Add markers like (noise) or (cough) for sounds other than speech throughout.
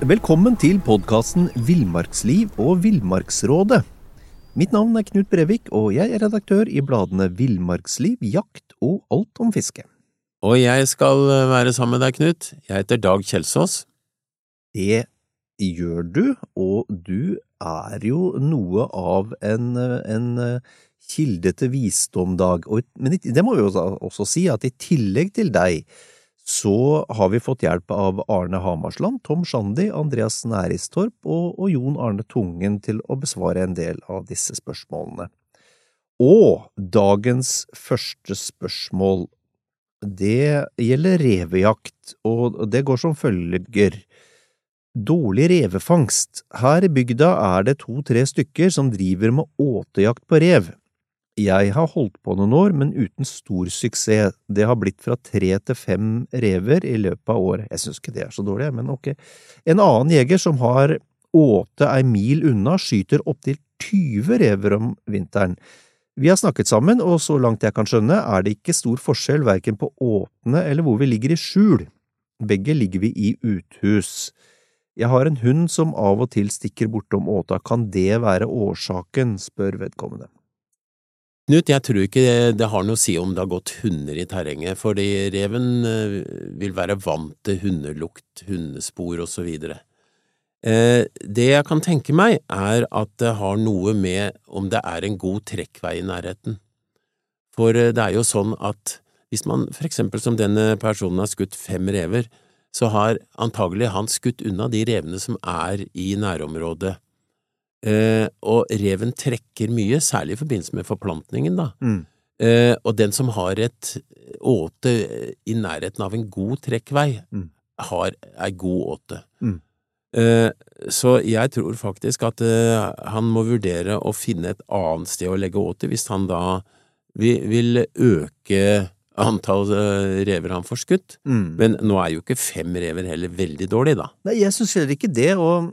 Velkommen til podkasten Villmarksliv og Villmarksrådet. Mitt navn er Knut Brevik, og jeg er redaktør i bladene Villmarksliv, Jakt og Alt om fiske. Og jeg skal være sammen med deg, Knut. Jeg heter Dag Kjelsås. Det gjør du, og du er jo noe av en, en kilde til visdom, Dag. Men det må vi jo også si, at i tillegg til deg, så har vi fått hjelp av Arne Hamarsland, Tom Shandy, Andreas Næristorp og, og Jon Arne Tungen til å besvare en del av disse spørsmålene. Og dagens første spørsmål, det gjelder revejakt, og det går som følger. Dårlig revefangst. Her i bygda er det to–tre stykker som driver med åtejakt på rev. Jeg har holdt på noen år, men uten stor suksess. Det har blitt fra tre til fem rever i løpet av året. Jeg synes ikke det er så dårlig, men ok. En annen jeger som har åte ei mil unna, skyter opptil 20 rever om vinteren. Vi har snakket sammen, og så langt jeg kan skjønne, er det ikke stor forskjell verken på åtene eller hvor vi ligger i skjul. Begge ligger vi i uthus. Jeg har en hund som av og til stikker bortom åta, kan det være årsaken, spør vedkommende. Knut, jeg tror ikke det, har noe å si om det har gått hunder i terrenget, fordi reven eh, vil være vant til hundelukt, hundespor videre. Eh, det jeg kan tenke meg, er at det har noe med om det er en god trekkvei i nærheten. For eh, det er jo sånn at hvis man for eksempel som denne personen har skutt fem rever, så har antagelig han skutt unna de revene som er i nærområdet Eh, og reven trekker mye, særlig i forbindelse med forplantningen, da. Mm. Eh, og den som har et åte i nærheten av en god trekkvei, mm. har ei god åte. Mm. Eh, så jeg tror faktisk at eh, han må vurdere å finne et annet sted å legge åte hvis han da vil, vil øke antall eh, rever han får skutt. Mm. Men nå er jo ikke fem rever heller veldig dårlig, da. Nei, jeg syns heller ikke det, og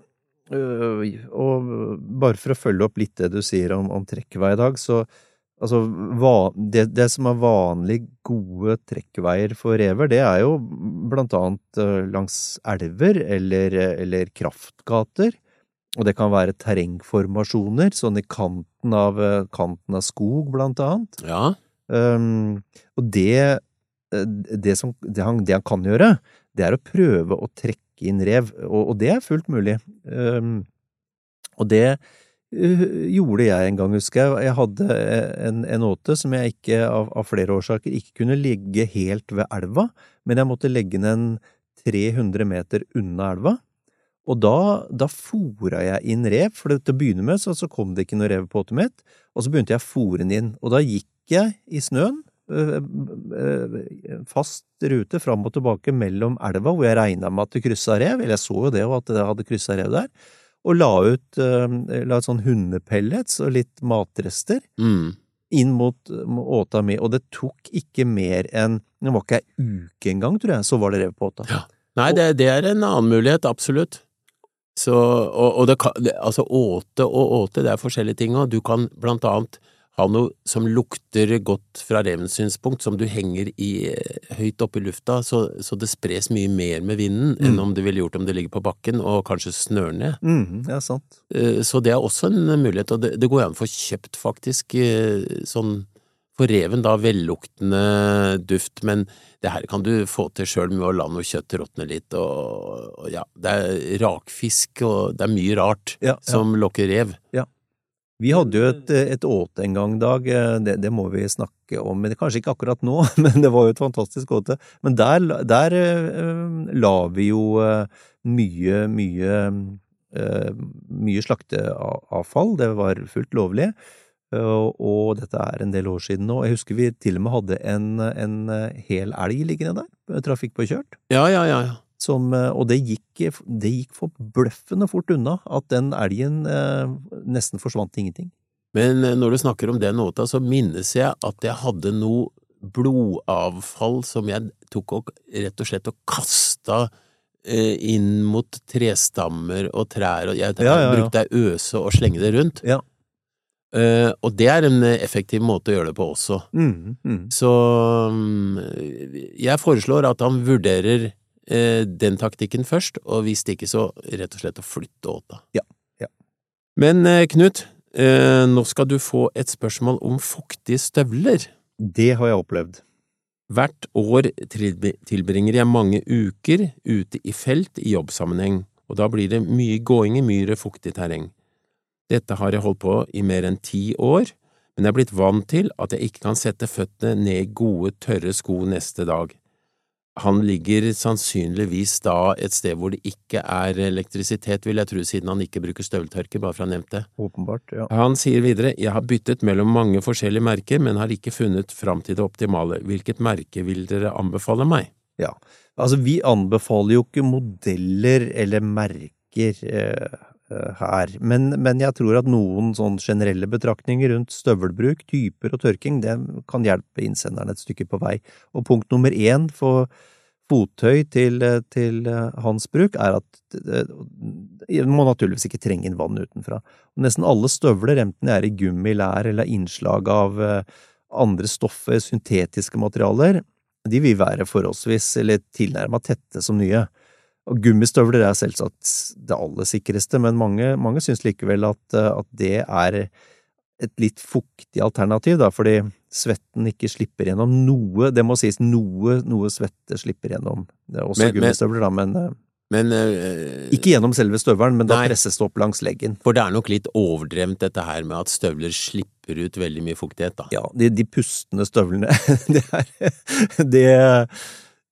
og bare for å følge opp litt det du sier om, om trekkvei i dag, så altså det, det, som er vanlig gode trekkveier for rever, det er jo blant annet øh, langs elver eller, eller kraftgater. Og det kan være terrengformasjoner, sånn i kanten av, kanten av skog, blant annet. Ja. Um, og det, det, som, det, han, det han kan gjøre, det er å prøve å trekke trekke inn rev, og, og det er fullt mulig. Um, og det uh, gjorde jeg en gang, husker jeg. Jeg hadde en, en åte som jeg ikke, av, av, flere årsaker, ikke kunne ligge helt ved elva, men jeg måtte legge den 300 meter unna elva. Og da, da fora jeg inn rev, for til å begynne med så, så kom det ikke noe rev på åtet mitt, og så begynte jeg å fore den inn, og da gikk jeg i snøen, Eh, eh, fast rute fram og tilbake mellom elva, hvor jeg regna med at det kryssa rev, eller jeg så jo det, og at det hadde kryssa rev der, og la ut eh, la ut sånn hundepellets og litt matrester mm. inn mot åta mi, og det tok ikke mer enn Det var ikke ei uke engang, tror jeg, så var det rev på åta. Ja. Nei, det, det, er en annen mulighet, absolutt. Så, og, og det altså åte og åte, det er forskjellige ting, og du kan blant annet ha noe som lukter godt fra revens synspunkt, som du henger i eh, høyt oppe i lufta, så, så, det spres mye mer med vinden mm. enn om det ville gjort om det ligger på bakken og kanskje snør ned. Mm, ja, sant. Eh, så det er også en mulighet, og det, det går an å få kjøpt faktisk eh, sånn for reven da velluktende duft, men det her kan du få til sjøl med å la noe kjøtt råtne litt, og, og, ja, det er rakfisk og det er mye rart ja, ja. som lokker rev. Ja. Vi hadde jo et, et åte en gang, Dag, det, det, må vi snakke om, men kanskje ikke akkurat nå, (laughs) men det var jo et fantastisk åte. Men der, der uh, la vi jo mye, mye, mye slakteavfall, det var fullt lovlig, og dette er en del år siden nå. Jeg husker vi til og med hadde en, en hel elg liggende der, trafikkpåkjørt. Ja, ja, ja, ja. Som, eh, og det gikk, det gikk forbløffende fort unna at den elgen eh, nesten forsvant til ingenting. Men eh, når du snakker om den åta, så minnes jeg at jeg hadde noe blodavfall som jeg tok og rett og slett og kasta eh, inn mot trestammer og trær, og jeg, jeg ja, ja, ja. brukte ei øse og slenge det rundt. Ja. Uh, og det er en effektiv måte å gjøre det på også. Mm, mm. Så um, jeg foreslår at han vurderer eh, den taktikken først, og hvis ikke, så rett og slett å flytte åta. Ja, ja. Men eh, Knut, eh, nå skal du få et spørsmål om fuktige støvler. Det har jeg opplevd. Hvert år tilbringer jeg mange uker ute i felt i jobbsammenheng, og da blir det mye gåing i og fuktig terreng. Dette har jeg holdt på i mer enn ti år, men jeg er blitt vant til at jeg ikke kan sette føttene ned i gode, tørre sko neste dag. Han ligger sannsynligvis da et sted hvor det ikke er elektrisitet, vil jeg tro, siden han ikke bruker støveltørker, bare for å ha nevnt det. Åpenbart, ja. Han sier videre, jeg har byttet mellom mange forskjellige merker, men har ikke funnet fram til det optimale. Hvilket merke vil dere anbefale meg? Ja, altså vi anbefaler jo ikke modeller eller merker eh, her, men, men jeg tror at noen sånn generelle betraktninger rundt støvelbruk, typer og tørking, det kan hjelpe innsenderen et stykke på vei. Og punkt nummer én for fottøy til, eh, til eh, hans bruk er at eh, man må naturligvis ikke trenge inn vann utenfra. Og nesten alle støvler, enten det er i gummi, lær eller innslag av eh, andre stoffer, syntetiske materialer, de vil være forholdsvis eller tilnærma tette som nye. Og gummistøvler er selvsagt det aller sikreste, men mange, mange syns likevel at, eh, at det er et litt fuktig alternativ, da, fordi svetten ikke slipper gjennom noe, det må sies noe, noe svette slipper gjennom. Det er også Men- men- gummistøvler, da, men eh, Men eh, ikke gjennom selve støvelen, men da Nei. presses det opp langs leggen. For det er nok litt overdrevent dette her med at støvler slipper ut veldig mye fuktighet, da. Ja, de, de pustende støvlene, (laughs) det er det,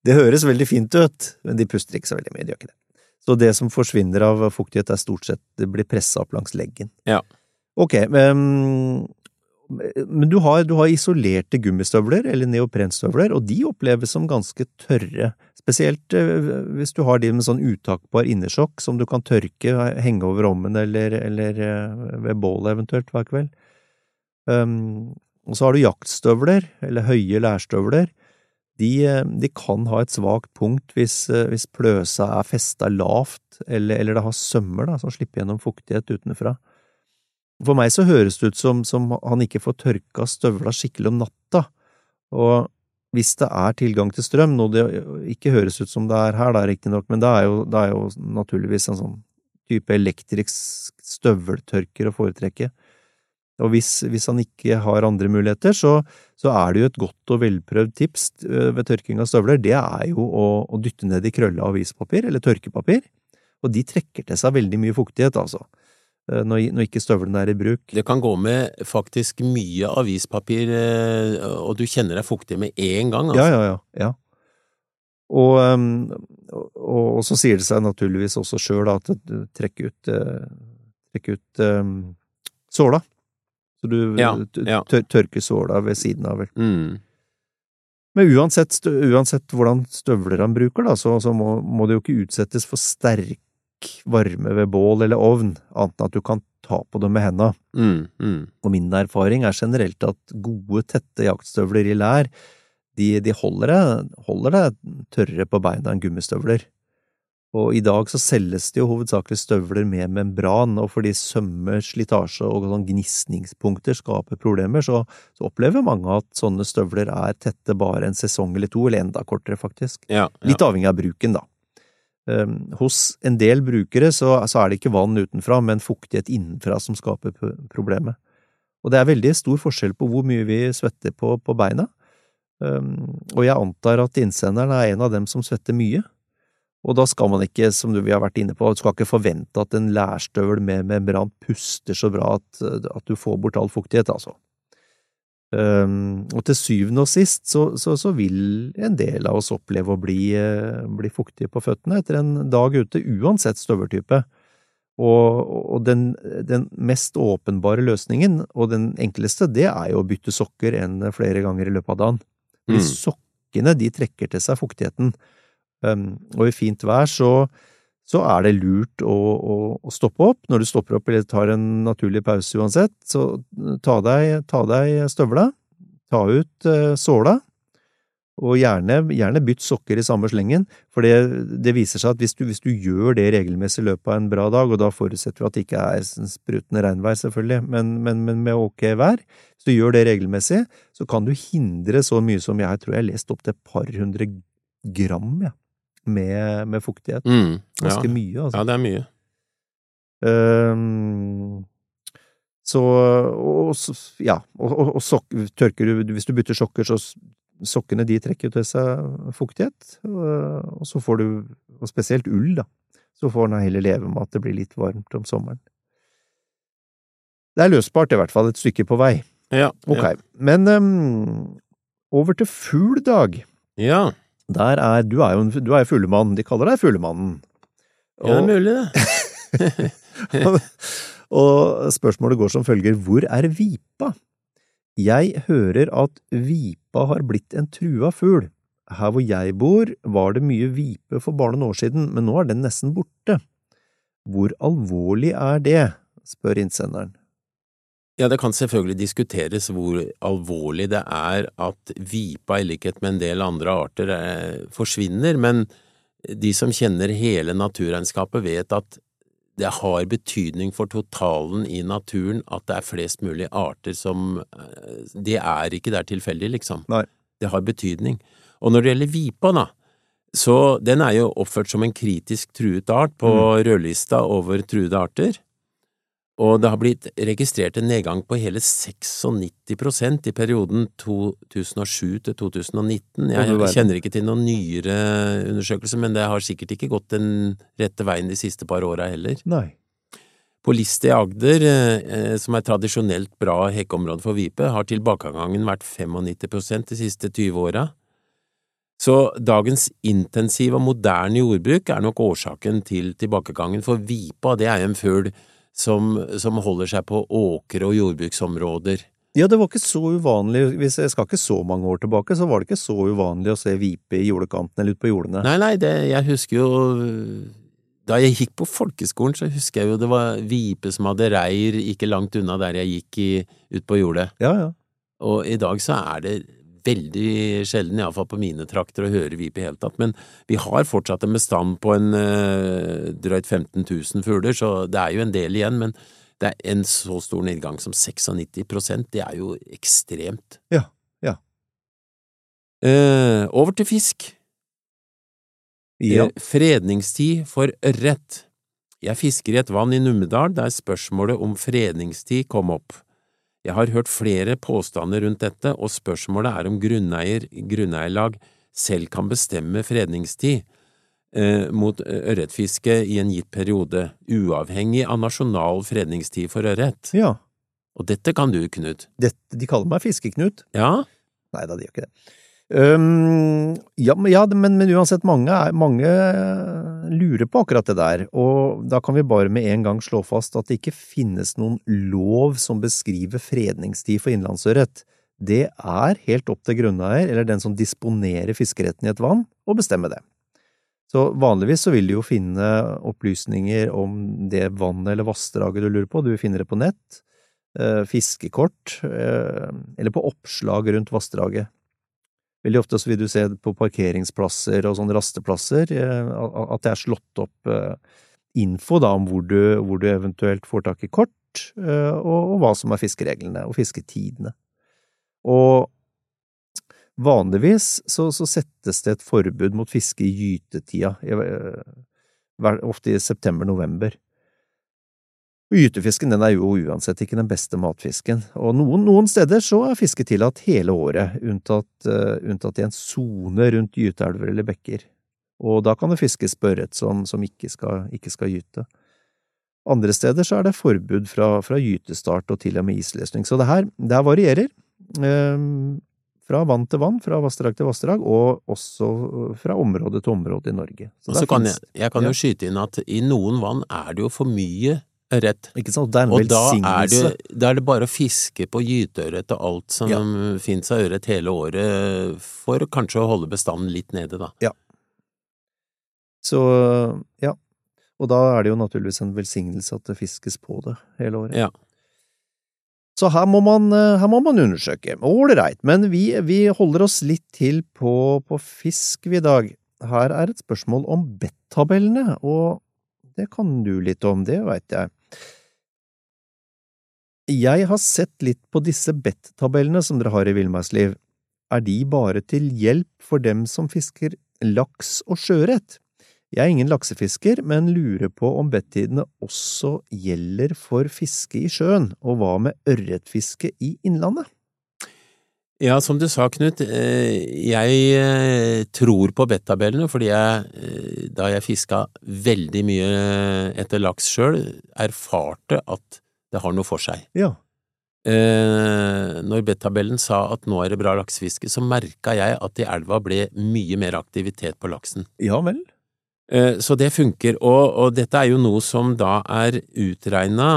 det høres veldig fint ut, men de puster ikke så veldig mye, de gjør ikke det. Så det som forsvinner av fuktighet, er stort sett det blir pressa opp langs leggen. Ja. Ok, men, men du har, du har isolerte gummistøvler, eller neoprenstøvler, og de oppleves som ganske tørre. Spesielt eh, hvis du har de med sånn uttakbar innersokk som du kan tørke, henge over rommen eller, eller eh, ved bålet eventuelt hver kveld. Um, og så har du jaktstøvler, eller høye lærstøvler. De, de kan ha et svakt punkt hvis, hvis pløsa er festa lavt, eller, eller det har sømmer da, som slipper gjennom fuktighet utenfra. For meg så høres det ut som, som han ikke får tørka støvla skikkelig om natta, og hvis det er tilgang til strøm, noe det ikke høres ut som det er her, da riktignok, men det er, jo, det er jo naturligvis en sånn type elektrisk støveltørker å foretrekke. Og hvis, hvis han ikke har andre muligheter, så, så er det jo et godt og velprøvd tips øh, ved tørking av støvler, det er jo å, å dytte ned i krølla avispapir, eller tørkepapir, og de trekker til seg veldig mye fuktighet, altså, øh, når, når ikke støvlene er i bruk. Det kan gå med faktisk mye avispapir, eh, og du kjenner deg fuktig med en gang, Ja, altså. ja, ja. ja. Og, og, og så sier det seg naturligvis også sjøl at du trekker ut, øh, ut såla. Så du Ja, ja. tør, tørker såla ved siden av. vel. Mm. Men uansett, uansett hvordan støvler han bruker, da, så, så må, må det jo ikke utsettes for sterk varme ved bål eller ovn, annet enn at du kan ta på dem med henda. Mm. Mm. Og min erfaring er generelt at gode, tette jaktstøvler i lær, de, de holder, deg, holder deg tørrere på beina enn gummistøvler. Og i dag så selges det jo hovedsakelig støvler med membran, og fordi sømmer, slitasje og sånn gnisningspunkter skaper problemer, så, så opplever mange at sånne støvler er tette bare en sesong eller to, eller enda kortere, faktisk. Ja, ja. Litt avhengig av bruken, da. Um, hos en del brukere så, så er det ikke vann utenfra, men fuktighet innenfra som skaper problemet. Og det er veldig stor forskjell på hvor mye vi svetter på, på beina. Um, og jeg antar at innsenderen er en av dem som svetter mye. Og da skal man ikke, som vi har vært inne på, du skal ikke forvente at en lærstøvel med membran puster så bra at, at du får bort all fuktighet, altså. Um, og til syvende og sist så, så, så vil en del av oss oppleve å bli, eh, bli fuktige på føttene etter en dag ute, uansett støveltype. Og, og den, den mest åpenbare løsningen, og den enkleste, det er jo å bytte sokker enn flere ganger i løpet av dagen. Fordi Mm. sokkene, de trekker til seg fuktigheten. Og i fint vær så, så er det lurt å, å, å stoppe opp. Når du stopper opp eller tar en naturlig pause uansett, så ta deg, ta deg støvla, ta ut eh, såla, og gjerne, gjerne bytt sokker i samme slengen, for det, det viser seg at hvis du, hvis du gjør det regelmessig i løpet av en bra dag, og da forutsetter vi at det ikke er sprutende regnvær, selvfølgelig, men, men, men med ok vær, hvis du gjør det regelmessig, så kan du hindre så mye som jeg tror jeg har lest opp til et par hundre gram, ja, med, med fuktighet. Mm, ja. Ganske mye, altså. ja, det er mye. Um, så og, så- ja, og, og, og sok, tørker du Hvis du bytter sokker, så sokkene de trekker til seg fuktighet, og, og så får du Og spesielt ull, da. Så får den heller leve med at det blir litt varmt om sommeren. Det er løsbart, i hvert fall, et stykke på vei. Ja, Ok, ja. men um, over til fugledag. ja. Der er Du er jo en du er jo fuglemann. De kaller deg Fuglemannen. ja, det er mulig, det. (laughs) og spørsmålet går som følger, hvor er vipa? Jeg hører at vipa har blitt en trua fugl. Her hvor jeg bor, var det mye vipe for bare noen år siden, men nå er den nesten borte. Hvor alvorlig er det? spør innsenderen. Ja, det kan selvfølgelig diskuteres hvor alvorlig det er at vipa, i likhet med en del andre arter, eh, forsvinner, men de som kjenner hele naturregnskapet, vet at det har betydning for totalen i naturen at det er flest mulig arter som eh, De er ikke der tilfeldig, liksom. Nei. Det har betydning. Og når det gjelder vipa, da, så den er jo oppført som en kritisk truet art på rødlista over truede arter. Og det har blitt registrert en nedgang på hele 96% i perioden 2007 til 2019. Jeg kjenner ikke til noen nyere undersøkelser, men det har sikkert ikke gått den rette veien de siste par åra heller. Nei. På Liste i Agder, eh, som er tradisjonelt bra hekkeområde for vipe, har tilbakegangen vært 95% de siste 20 åra. Så dagens intensive og moderne jordbruk er nok årsaken til tilbakegangen, for vipa det er en fugl som, som holder seg på åkre- og jordbruksområder. Ja, det var ikke så uvanlig, hvis jeg skal ikke så mange år tilbake, så var det ikke så uvanlig å se vipe i jordekanten eller ute på jordene. Nei, nei, det, jeg husker jo Da jeg gikk på folkeskolen, så husker jeg jo det var vipe som hadde reir ikke langt unna der jeg gikk ut på jordet. Ja, ja. Og i dag så er det veldig sjelden, iallfall på mine trakter, å høre vipe i hele tatt. Men vi har fortsatt en bestand på en eh, drøyt 15 000 fugler, så det er jo en del igjen. Men det er en så stor nedgang som 96% det er jo ekstremt. Ja, ja. Eh, over til fisk. Ja. Eh, Fredningstid for ørret. Jeg fisker i et vann i Numedal der spørsmålet om fredningstid kom opp. Jeg har hørt flere påstander rundt dette, og spørsmålet er om grunneier, grunneierlag selv kan bestemme fredningstid eh, mot ørretfiske i en gitt periode, uavhengig av nasjonal fredningstid for ørret. ja. Og dette kan du, Knut. Dette, de kaller meg Fiskeknut. Ja? Nei da, de gjør ikke det. Øhm, ja, men, ja, men, men uansett, mange, mange lurer på akkurat det der, og da kan vi bare med en gang slå fast at det ikke finnes noen lov som beskriver fredningstid for innlandsørret. Det er helt opp til grunneier, eller den som disponerer fiskeretten i et vann, å bestemme det. Så vanligvis så vil du jo finne opplysninger om det vannet eller vassdraget du lurer på, du finner det på nett, eh, fiskekort, eh, eller på oppslag rundt vassdraget. Veldig ofte så vil du se på parkeringsplasser og sånne rasteplasser eh, at det er slått opp eh, info da om hvor du, hvor du eventuelt får tak i kort, eh, og, og hva som er fiskereglene og fisketidene. Og vanligvis så, så settes det et forbud mot fiske i gytetida, ofte i september-november. Gytefisken den er jo uansett ikke den beste matfisken, og noen, noen steder så er fiske tillatt hele året, unntatt, uh, unntatt i en sone rundt gyteelver eller bekker, og da kan det fiskes børret som, som ikke, skal, ikke skal gyte. Andre steder så er det forbud fra, fra gytestart og til og med isløsning, så det her, det her varierer, eh, fra vann til vann, fra vassdrag til vassdrag, og også fra område til område i Norge. Så så kan jeg, jeg kan jo skyte inn at i noen vann er det jo for mye ørret. Ikke sant? Det er en Og da er, det, da er det bare å fiske på gyteørret og alt som Ja. finnes av ørret hele året, for kanskje å holde bestanden litt nede, da. Så ja, og da er det jo naturligvis en velsignelse at det fiskes på det hele året. Ja. Så her må man, eh, her må man undersøke. Ålreit, men vi, vi holder oss litt til på, på fisk vi i dag. Her er et spørsmål om bettabellene, og det kan du litt om, det veit jeg. Jeg har sett litt på disse bet-tabellene som dere har i Villmarksliv. Er de bare til hjelp for dem som fisker Laks og sjøørret. Jeg er ingen laksefisker, men lurer på om bettidene også gjelder for fiske i sjøen, og hva med ørretfiske i innlandet? Ja, som du sa, Knut, eh, jeg eh, tror på bettabellene fordi jeg, eh, da jeg fiska veldig mye etter laks sjøl, erfarte at det har noe for seg. Ja. Når bettabellen sa at nå er det bra laksefiske, så merka jeg at i elva ble mye mer aktivitet på laksen. Ja vel? Så det funker, og, og dette er jo noe som da er utregna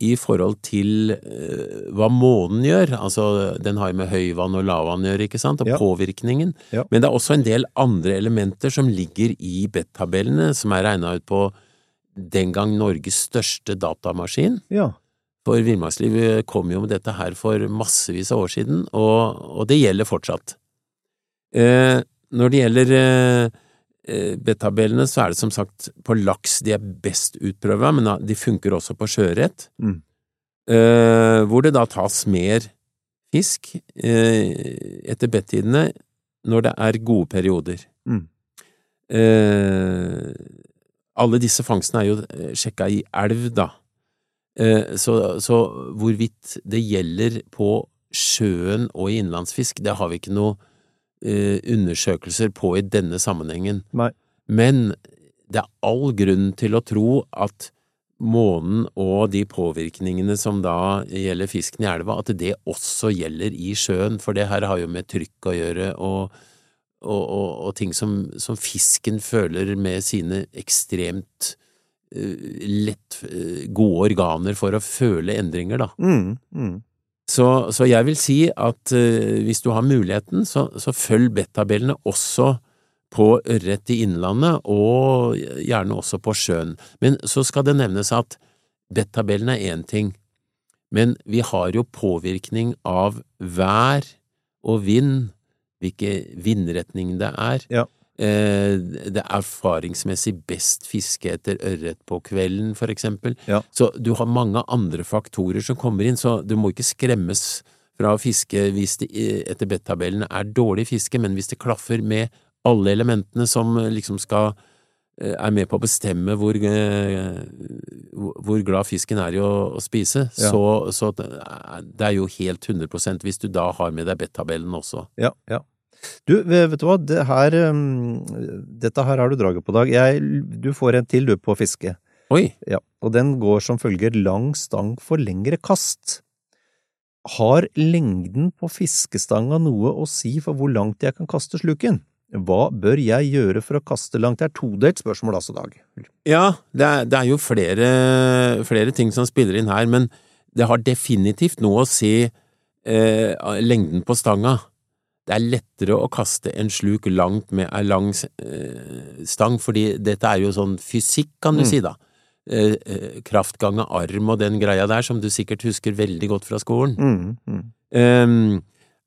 i forhold til uh, hva månen gjør, altså den har jo med høyvann og lavvann å gjøre, ikke sant, og Ja. påvirkningen, Ja. men det er også en del andre elementer som ligger i BET-tabellene, som er regna ut på den gang Norges største datamaskin. Ja. For villmarksliv kom jo med dette her for massevis av år siden, og, og det gjelder fortsatt. Eh, når det gjelder eh, eh, B-tabellene, så er det som sagt på laks de er best utprøva, men de funker også på sjøørret, Mm. eh, hvor det da tas mer fisk eh, etter bettidene når det er gode perioder. Mm. Eh, alle disse fangstene er jo eh, sjekka i elv, da. Eh, så, så hvorvidt det gjelder på sjøen og i innlandsfisk, det har vi ikke noe eh, undersøkelser på i denne sammenhengen. Nei. Men det er all grunn til å tro at månen og de påvirkningene som da gjelder fisken i elva, at det også gjelder i sjøen, for det her har jo med trykk å gjøre, og, og, og, og ting som, som fisken føler med sine ekstremt uh, lett uh, gode organer for å føle endringer, da. Mm. Mm. Så, så jeg vil si at uh, hvis du har muligheten, så, så følg bettabellene også på ørret i innlandet, og gjerne også på sjøen. Men så skal det nevnes at bettabellen er én ting, men vi har jo påvirkning av vær og vind, hvilke vindretning det er. Ja. Eh, det er erfaringsmessig best fiske etter ørret på kvelden, for eksempel. Ja. Så du har mange andre faktorer som kommer inn, så du må ikke skremmes fra å fiske hvis det etter etter bettabellene er dårlig fiske, men hvis det klaffer med alle elementene som eh, liksom skal eh, er med på å bestemme hvor, eh, hvor- glad fisken er i å, å spise, Ja. så, så det er jo helt 100% hvis du da har med deg bettabellen også. Ja, ja. Du, vet du hva, det her, um, dette her har du draget på, Dag. Jeg, du får en til, du, på fiske. Oi! Ja, og den går som følger lang stang for lengre kast. Har lengden på fiskestanga noe å si for hvor langt jeg kan kaste sluken? Hva bør jeg gjøre for å kaste langt? Det er todelt spørsmål altså, Dag. Ja, det er, det er jo flere, flere ting som spiller inn her, men det har definitivt noe å si eh, lengden på stanga. Det er lettere å kaste en sluk langt med ei lang eh, stang, fordi dette er jo sånn fysikk, kan du Mm. si da. Eh, eh, kraft ganger arm og den greia der, som du sikkert husker veldig godt fra skolen. Mm, mm. Um,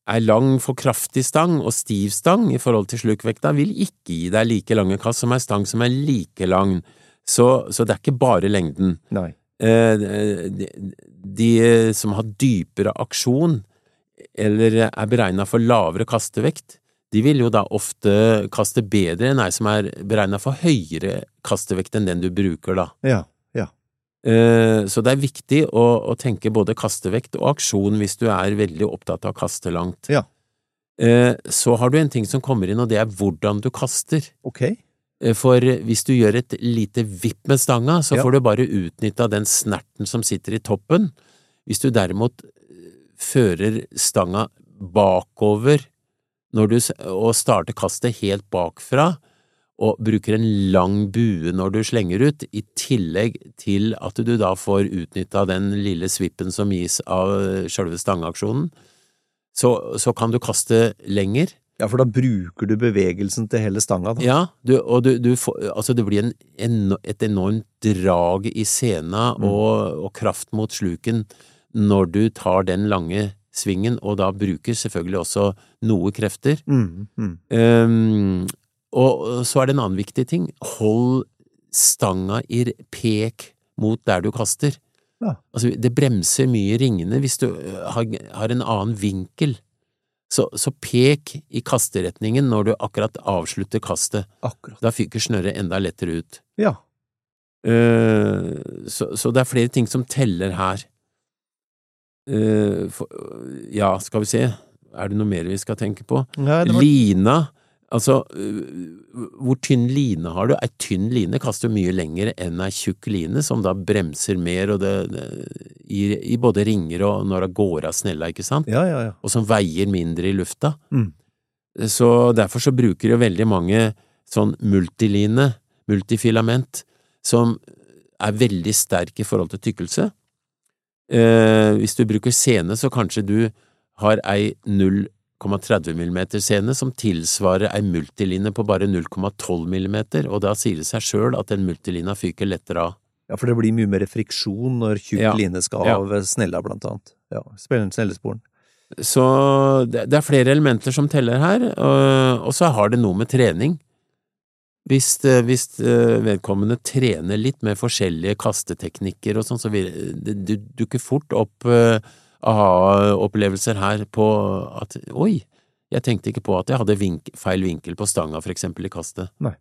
Ei lang for kraftig stang og stiv stang i forhold til slukvekta vil ikke gi deg like lange kast som ei stang som er like lang, så, så det er ikke bare lengden. Nei. Eh, de, de som har dypere aksjon, eller er beregna for lavere kastevekt, de vil jo da ofte kaste bedre enn ei som er beregna for høyere kastevekt enn den du bruker, da. Ja, ja. Eh, Så det er viktig å, å tenke både kastevekt og aksjon hvis du er veldig opptatt av å kaste langt. Ja. Eh, Så har du en ting som kommer inn, og det er hvordan du kaster. Ok. Eh, For hvis du gjør et lite vipp med stanga, så Ja. får du bare utnytta den snerten som sitter i toppen. Hvis du derimot fører stanga bakover du, og starter kastet helt bakfra, og bruker en lang bue når du slenger ut, i tillegg til at du da får utnytta den lille svippen som gis av sjølve stangeaksjonen, så, så kan du kaste lenger. Ja, for da bruker du bevegelsen til hele stanga, da. Ja, du, og du, du får, altså det blir en, en, et enormt drag i sena Mm. og, og kraft mot sluken når du tar den lange svingen, og da bruker selvfølgelig også noe krefter. Mm, mm. Um, og så er det en annen viktig ting. Hold stanga i pek mot der du kaster. Ja. Altså, det bremser mye ringene hvis du øh, har, har en annen vinkel. så, så pek i kasteretningen når du akkurat avslutter kastet. Akkurat. Da fyker snøret enda lettere ut. Ja. Uh, så, så det er flere ting som teller her. Eh, for, ja, skal vi se, er det noe mer vi skal tenke på? Nei, var, Lina, altså uh, hvor tynn line har du? Ei tynn line kaster mye lenger enn ei tjukk line, som da bremser mer og det, det, i, i både ringer og når det går av snella, ikke sant? ja, ja, ja. Og som veier mindre i lufta. Mm. Så derfor så bruker jo veldig mange sånn multiline, multifilament, som er veldig sterk i forhold til tykkelse. Eh, hvis du bruker sene, så kanskje du har ei 0,30 mm sene som tilsvarer ei multiline på bare 0,12 mm, og da sier det seg sjøl at den multilina fyker lettere av. ja, for det blir mye mer friksjon når tjukk Ja. line skal Ja. av snella, blant annet. Ja, snellesporen. Så det, det er flere elementer som teller her, og, og så har det noe med trening. Hvis, eh, hvis eh, vedkommende trener litt med forskjellige kasteteknikker og sånn, så vil det dukker fort opp eh, aha-opplevelser her på at oi, jeg tenkte ikke på at jeg hadde vink, feil vinkel på stanga, for eksempel i kastet. Nei.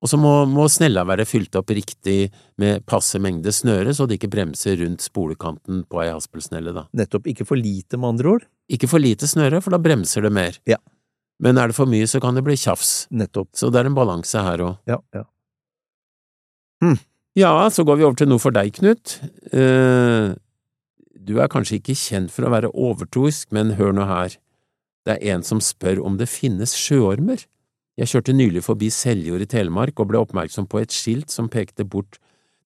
Og så må, må snella være fylt opp riktig med passe mengde snøre, så det ikke bremser rundt spolekanten på ei haspelsnelle, da. Nettopp. Ikke for lite, med andre ord. Ikke for lite snøre, for da bremser det mer. Ja. Men er det for mye, så kan det bli tjafs. Nettopp. Så det er en balanse her òg. Ja, ja. Ja, så går vi over til noe for deg, Knut. Eh, du er kanskje ikke kjent for å være overtroisk, men hør nå her. Det er en som spør om det finnes sjøormer. Jeg kjørte nylig forbi Seljord i Telemark og ble oppmerksom på et skilt som pekte bort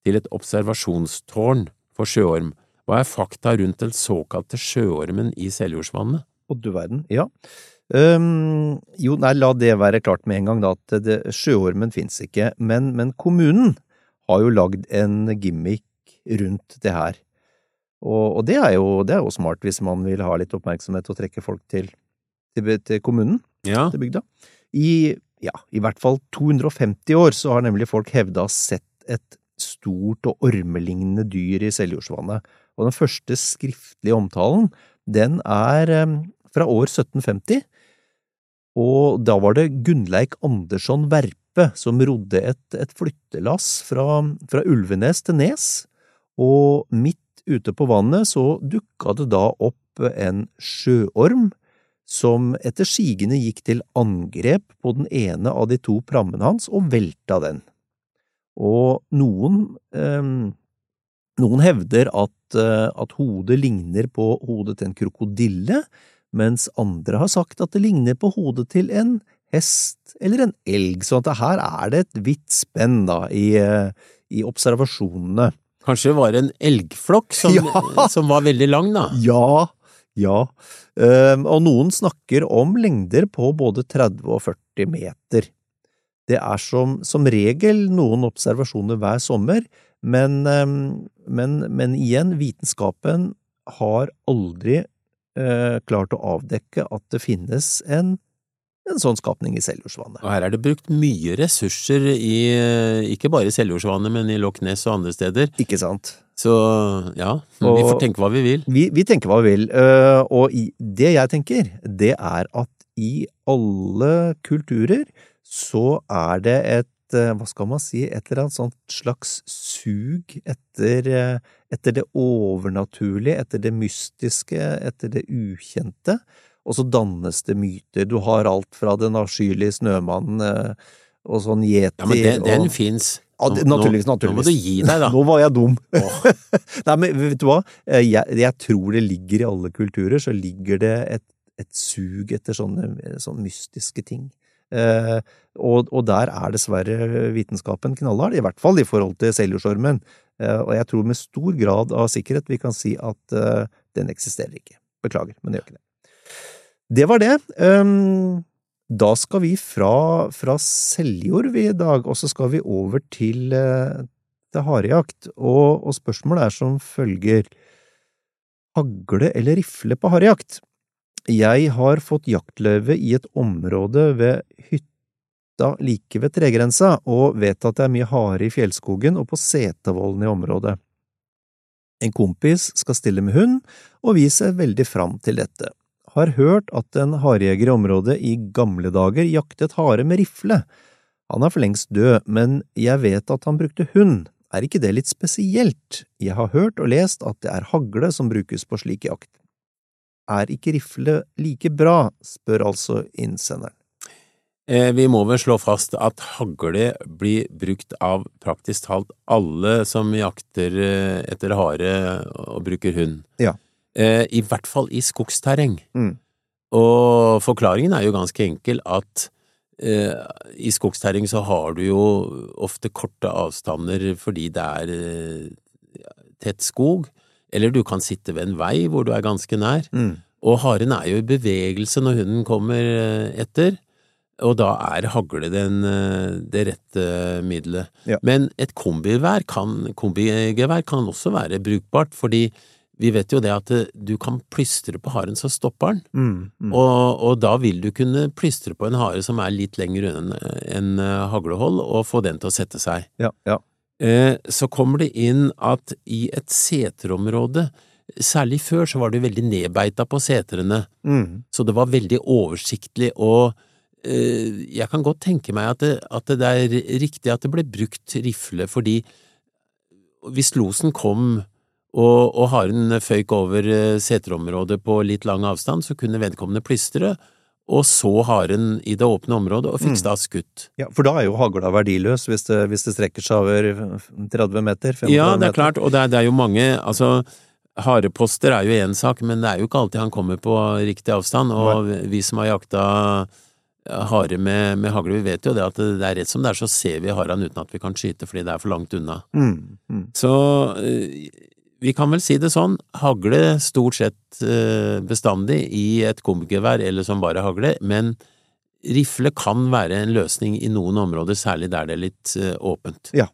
til et observasjonstårn for sjøorm. Hva er fakta rundt den såkalte sjøormen i Seljordsvannet? Å, du verden. Ja. Ehm, jo, nei, la det være klart med en gang, da, at det, sjøormen fins ikke. Men, men kommunen har jo lagd en gimmick rundt det her. Og, og det, er jo, det er jo smart hvis man vil ha litt oppmerksomhet og trekke folk til, til, til kommunen, Ja, til bygda. I, ja, i hvert fall 250 år så har nemlig folk hevda sett et stort og ormelignende dyr i Seljordsvannet. Og den første skriftlige omtalen, den er um, fra år 1750, og da var det Gunnleik Andersson Verpe som rodde et, et flyttelass fra, fra Ulvenes til Nes, og midt ute på vannet så dukka det da opp en sjøorm som etter sigende gikk til angrep på den ene av de to prammene hans og velta den. Og noen, eh, noen hevder at, eh, at hodet ligner på hodet til en krokodille, mens andre har sagt at det ligner på hodet til en hest eller en elg, så at her er det et vidt spenn da i, eh, i observasjonene. kanskje det var en elgflokk som, (laughs) Ja. som var veldig lang, da. Ja, ja, Ehm, og noen snakker om lengder på både 30 og 40 meter. Det er som, som regel noen observasjoner hver sommer, men, ehm, men, men igjen, vitenskapen har aldri eh, klart å avdekke at det finnes en, en sånn skapning i Seljordsvannet. Og her er det brukt mye ressurser i, ikke bare i Seljordsvannet, men i Loch Ness og andre steder. Ikke sant? Så ja, vi Og- får tenke hva vi vil. Vi, vi tenker hva vi vil, øh, og i, det jeg tenker, det er at i alle kulturer så er det et, hva skal man si, et eller annet sånt slags sug etter, øh, etter det overnaturlige, etter det mystiske, etter det ukjente, og så dannes det myter. Du har alt fra den avskyelige snømannen øh, og sånn yeti Ja, men den, den fins. ja, naturligvis, naturligvis. nå må du gi deg, da. (laughs) Nå var jeg dum. Oh. (laughs) Nei, men vet du hva? Eh, Jeg, jeg tror det ligger i alle kulturer, så ligger det et, et sug etter sånne, sånne mystiske ting. Eh, og, og der er dessverre vitenskapen knallhard, i hvert fall i forhold til seljordsormen. Eh, og jeg tror med stor grad av sikkerhet vi kan si at eh, den eksisterer ikke. Beklager, men det gjør ikke det. Det var det. Um, da skal vi fra, fra Seljord i dag, og så skal vi over til, til harejakt. Og, og spørsmålet er som følger Hagle eller rifle på harejakt? Jeg har fått jaktløyve i et område ved hytta like ved tregrensa, og vet at det er mye hare i fjellskogen og på Setervollen i området. En kompis skal stille med hund, og vi ser veldig fram til dette. har hørt at en harejeger i området i gamle dager jaktet hare med rifle. Han er for lengst død, men jeg vet at han brukte hund. Er ikke det litt spesielt? Jeg har hørt og lest at det er hagle som brukes på slik jakt. Er ikke rifle like bra, spør altså innsenderen. Eh, vi må vel slå fast at hagle blir brukt av praktisk talt alle som jakter eh, etter hare og bruker hund. Ja. Eh, I hvert fall i skogsterreng. Mm. Og forklaringen er jo ganske enkel at i skogsterreng så har du jo ofte korte avstander fordi det er tett skog, eller du kan sitte ved en vei hvor du er ganske nær. Mm. Og haren er jo i bevegelse når hunden kommer eh, etter, og da er hagle den, eh, det rette middelet. Ja. Men et kombigevær kan, kombigevær kan også være brukbart, fordi vi vet jo det at eh, du kan plystre på haren, så stopper den. Mm. Mm. Og, og da vil du kunne plystre på en hare som er litt lenger unna enn en haglehold, og få den til å sette seg. Ja, ja. Eh, så kommer det inn at i et seterområde, særlig før, så var det veldig nedbeita på setrene, Mm. så det var veldig oversiktlig, og eh, jeg kan godt tenke meg at det, at det er riktig at det ble brukt rifle, fordi hvis losen kom og, og haren føyk over eh, seterområdet på litt lang avstand, så kunne vedkommende plystre, og så haren i det åpne området og fikk Mm. da skutt. ja, for da er jo hagla verdiløs hvis det, hvis det strekker seg over 30 meter? 35 Ja, det er klart, og det er, det er jo mange, altså hareposter er jo én sak, men det er jo ikke alltid han kommer på riktig avstand, og vi som har jakta hare med, med hagle, vi vet jo det at det er rett som det er, så ser vi haren uten at vi kan skyte fordi det er for langt unna. Mm. Mm. Så eh, vi kan vel si det sånn, hagle stort sett eh, bestandig i et kombigevær eller som bare hagle, men rifle kan være en løsning i noen områder, særlig der det er litt eh, åpent. Ja.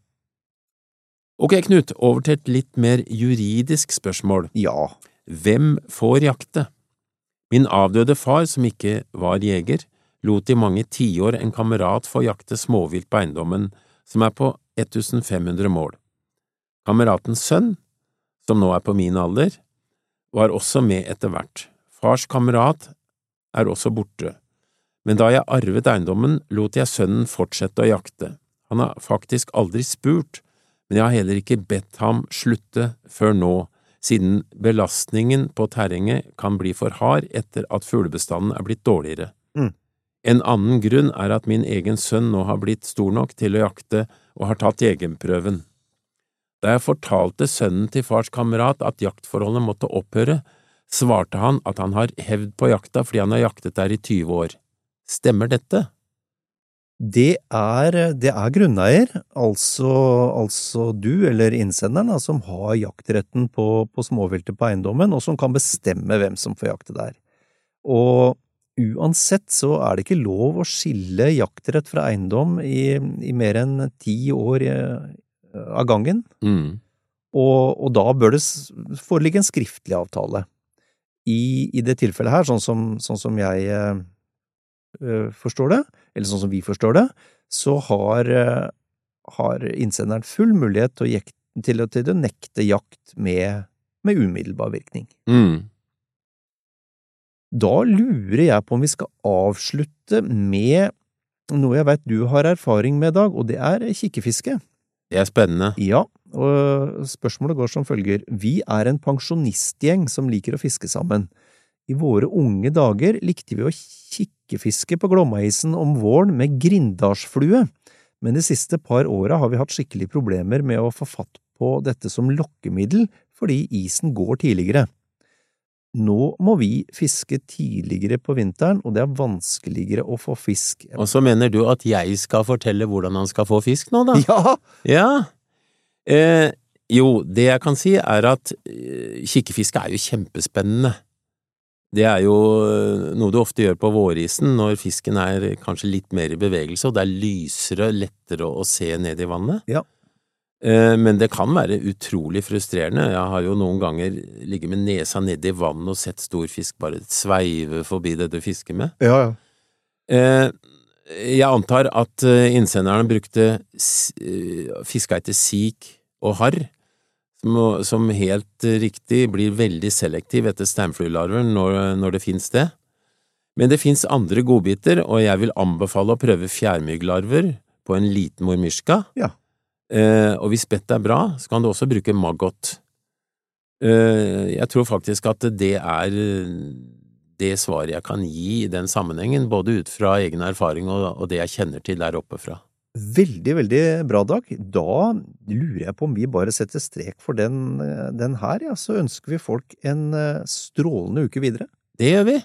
Ok, Knut, over til et litt mer juridisk spørsmål. Ja. Hvem får jakte? Min avdøde far, som ikke var jeger, lot i mange tiår en kamerat få jakte småvilt på eiendommen, som er på 1500 mål. Kameratens sønn, som nå er på min alder, var også med etter hvert. Fars kamerat er også borte, men da jeg arvet eiendommen, lot jeg sønnen fortsette å jakte. Han har faktisk aldri spurt, men jeg har heller ikke bedt ham slutte før nå, siden belastningen på terrenget kan bli for hard etter at fuglebestanden er blitt dårligere. Mm. En annen grunn er at min egen sønn nå har blitt stor nok til å jakte og har tatt jegerprøven. Da jeg fortalte sønnen til fars kamerat at jaktforholdet måtte opphøre, svarte han at han har hevd på jakta fordi han har jaktet der i 20 år. Stemmer dette? Det er, det er grunneier, altså, altså du eller innsenderen, som har jaktretten på, på småviltet på eiendommen, og som kan bestemme hvem som får jakte der. Og uansett så er det ikke lov å skille jaktrett fra eiendom i, i mer enn ti år av gangen, Mm. og, og da bør det foreligge en skriftlig avtale. I, i det tilfellet her, sånn som, sånn som jeg eh, eh, forstår det, eller sånn som vi forstår det, så har, eh, har innsenderen full mulighet til å, jek, til, til å nekte jakt med, med umiddelbar virkning. Mm. Da lurer jeg på om vi skal avslutte med noe jeg vet du har erfaring med, Dag, og det er kikkefiske. Det er spennende. Ja, og spørsmålet går som følger. Vi er en pensjonistgjeng som liker å fiske sammen. I våre unge dager likte vi å kikkefiske på Glommaisen om våren med grindalsflue, men de siste par åra har vi hatt skikkelig problemer med å få fatt på dette som lokkemiddel fordi isen går tidligere. Nå må vi fiske tidligere på vinteren, og det er vanskeligere å få fisk. Og så mener du at jeg skal fortelle hvordan han skal få fisk nå, da? (laughs) Ja! Ja. Eh, jo, det jeg kan si er at eh, kikkefiske er jo kjempespennende. Det er jo eh, noe du ofte gjør på vårisen når fisken er kanskje litt mer i bevegelse, og det er lysere, lettere å se ned i vannet. Ja. Eh, men det kan være utrolig frustrerende. Jeg har jo noen ganger ligget med nesa nedi vannet og sett stor fisk bare sveive forbi det du fisker med. Ja, ja. Eh, jeg antar at eh, innsenderne brukte fiska etter sik og harr, som, helt riktig blir veldig selektiv etter steinfluelarver når, når det fins det. Men det fins andre godbiter, og jeg vil anbefale å prøve fjærmygglarver på en liten mormyrska. Ja. Eh, og hvis bettet er bra, så kan du også bruke maggot. Eh, jeg tror faktisk at det er det svaret jeg kan gi i den sammenhengen, både ut fra egen erfaring og, det jeg kjenner til der oppe fra. Veldig, veldig bra, Dag. Da lurer jeg på om vi bare setter strek for den, den her, ja. Så ønsker vi folk en eh, strålende uke videre. Det gjør vi!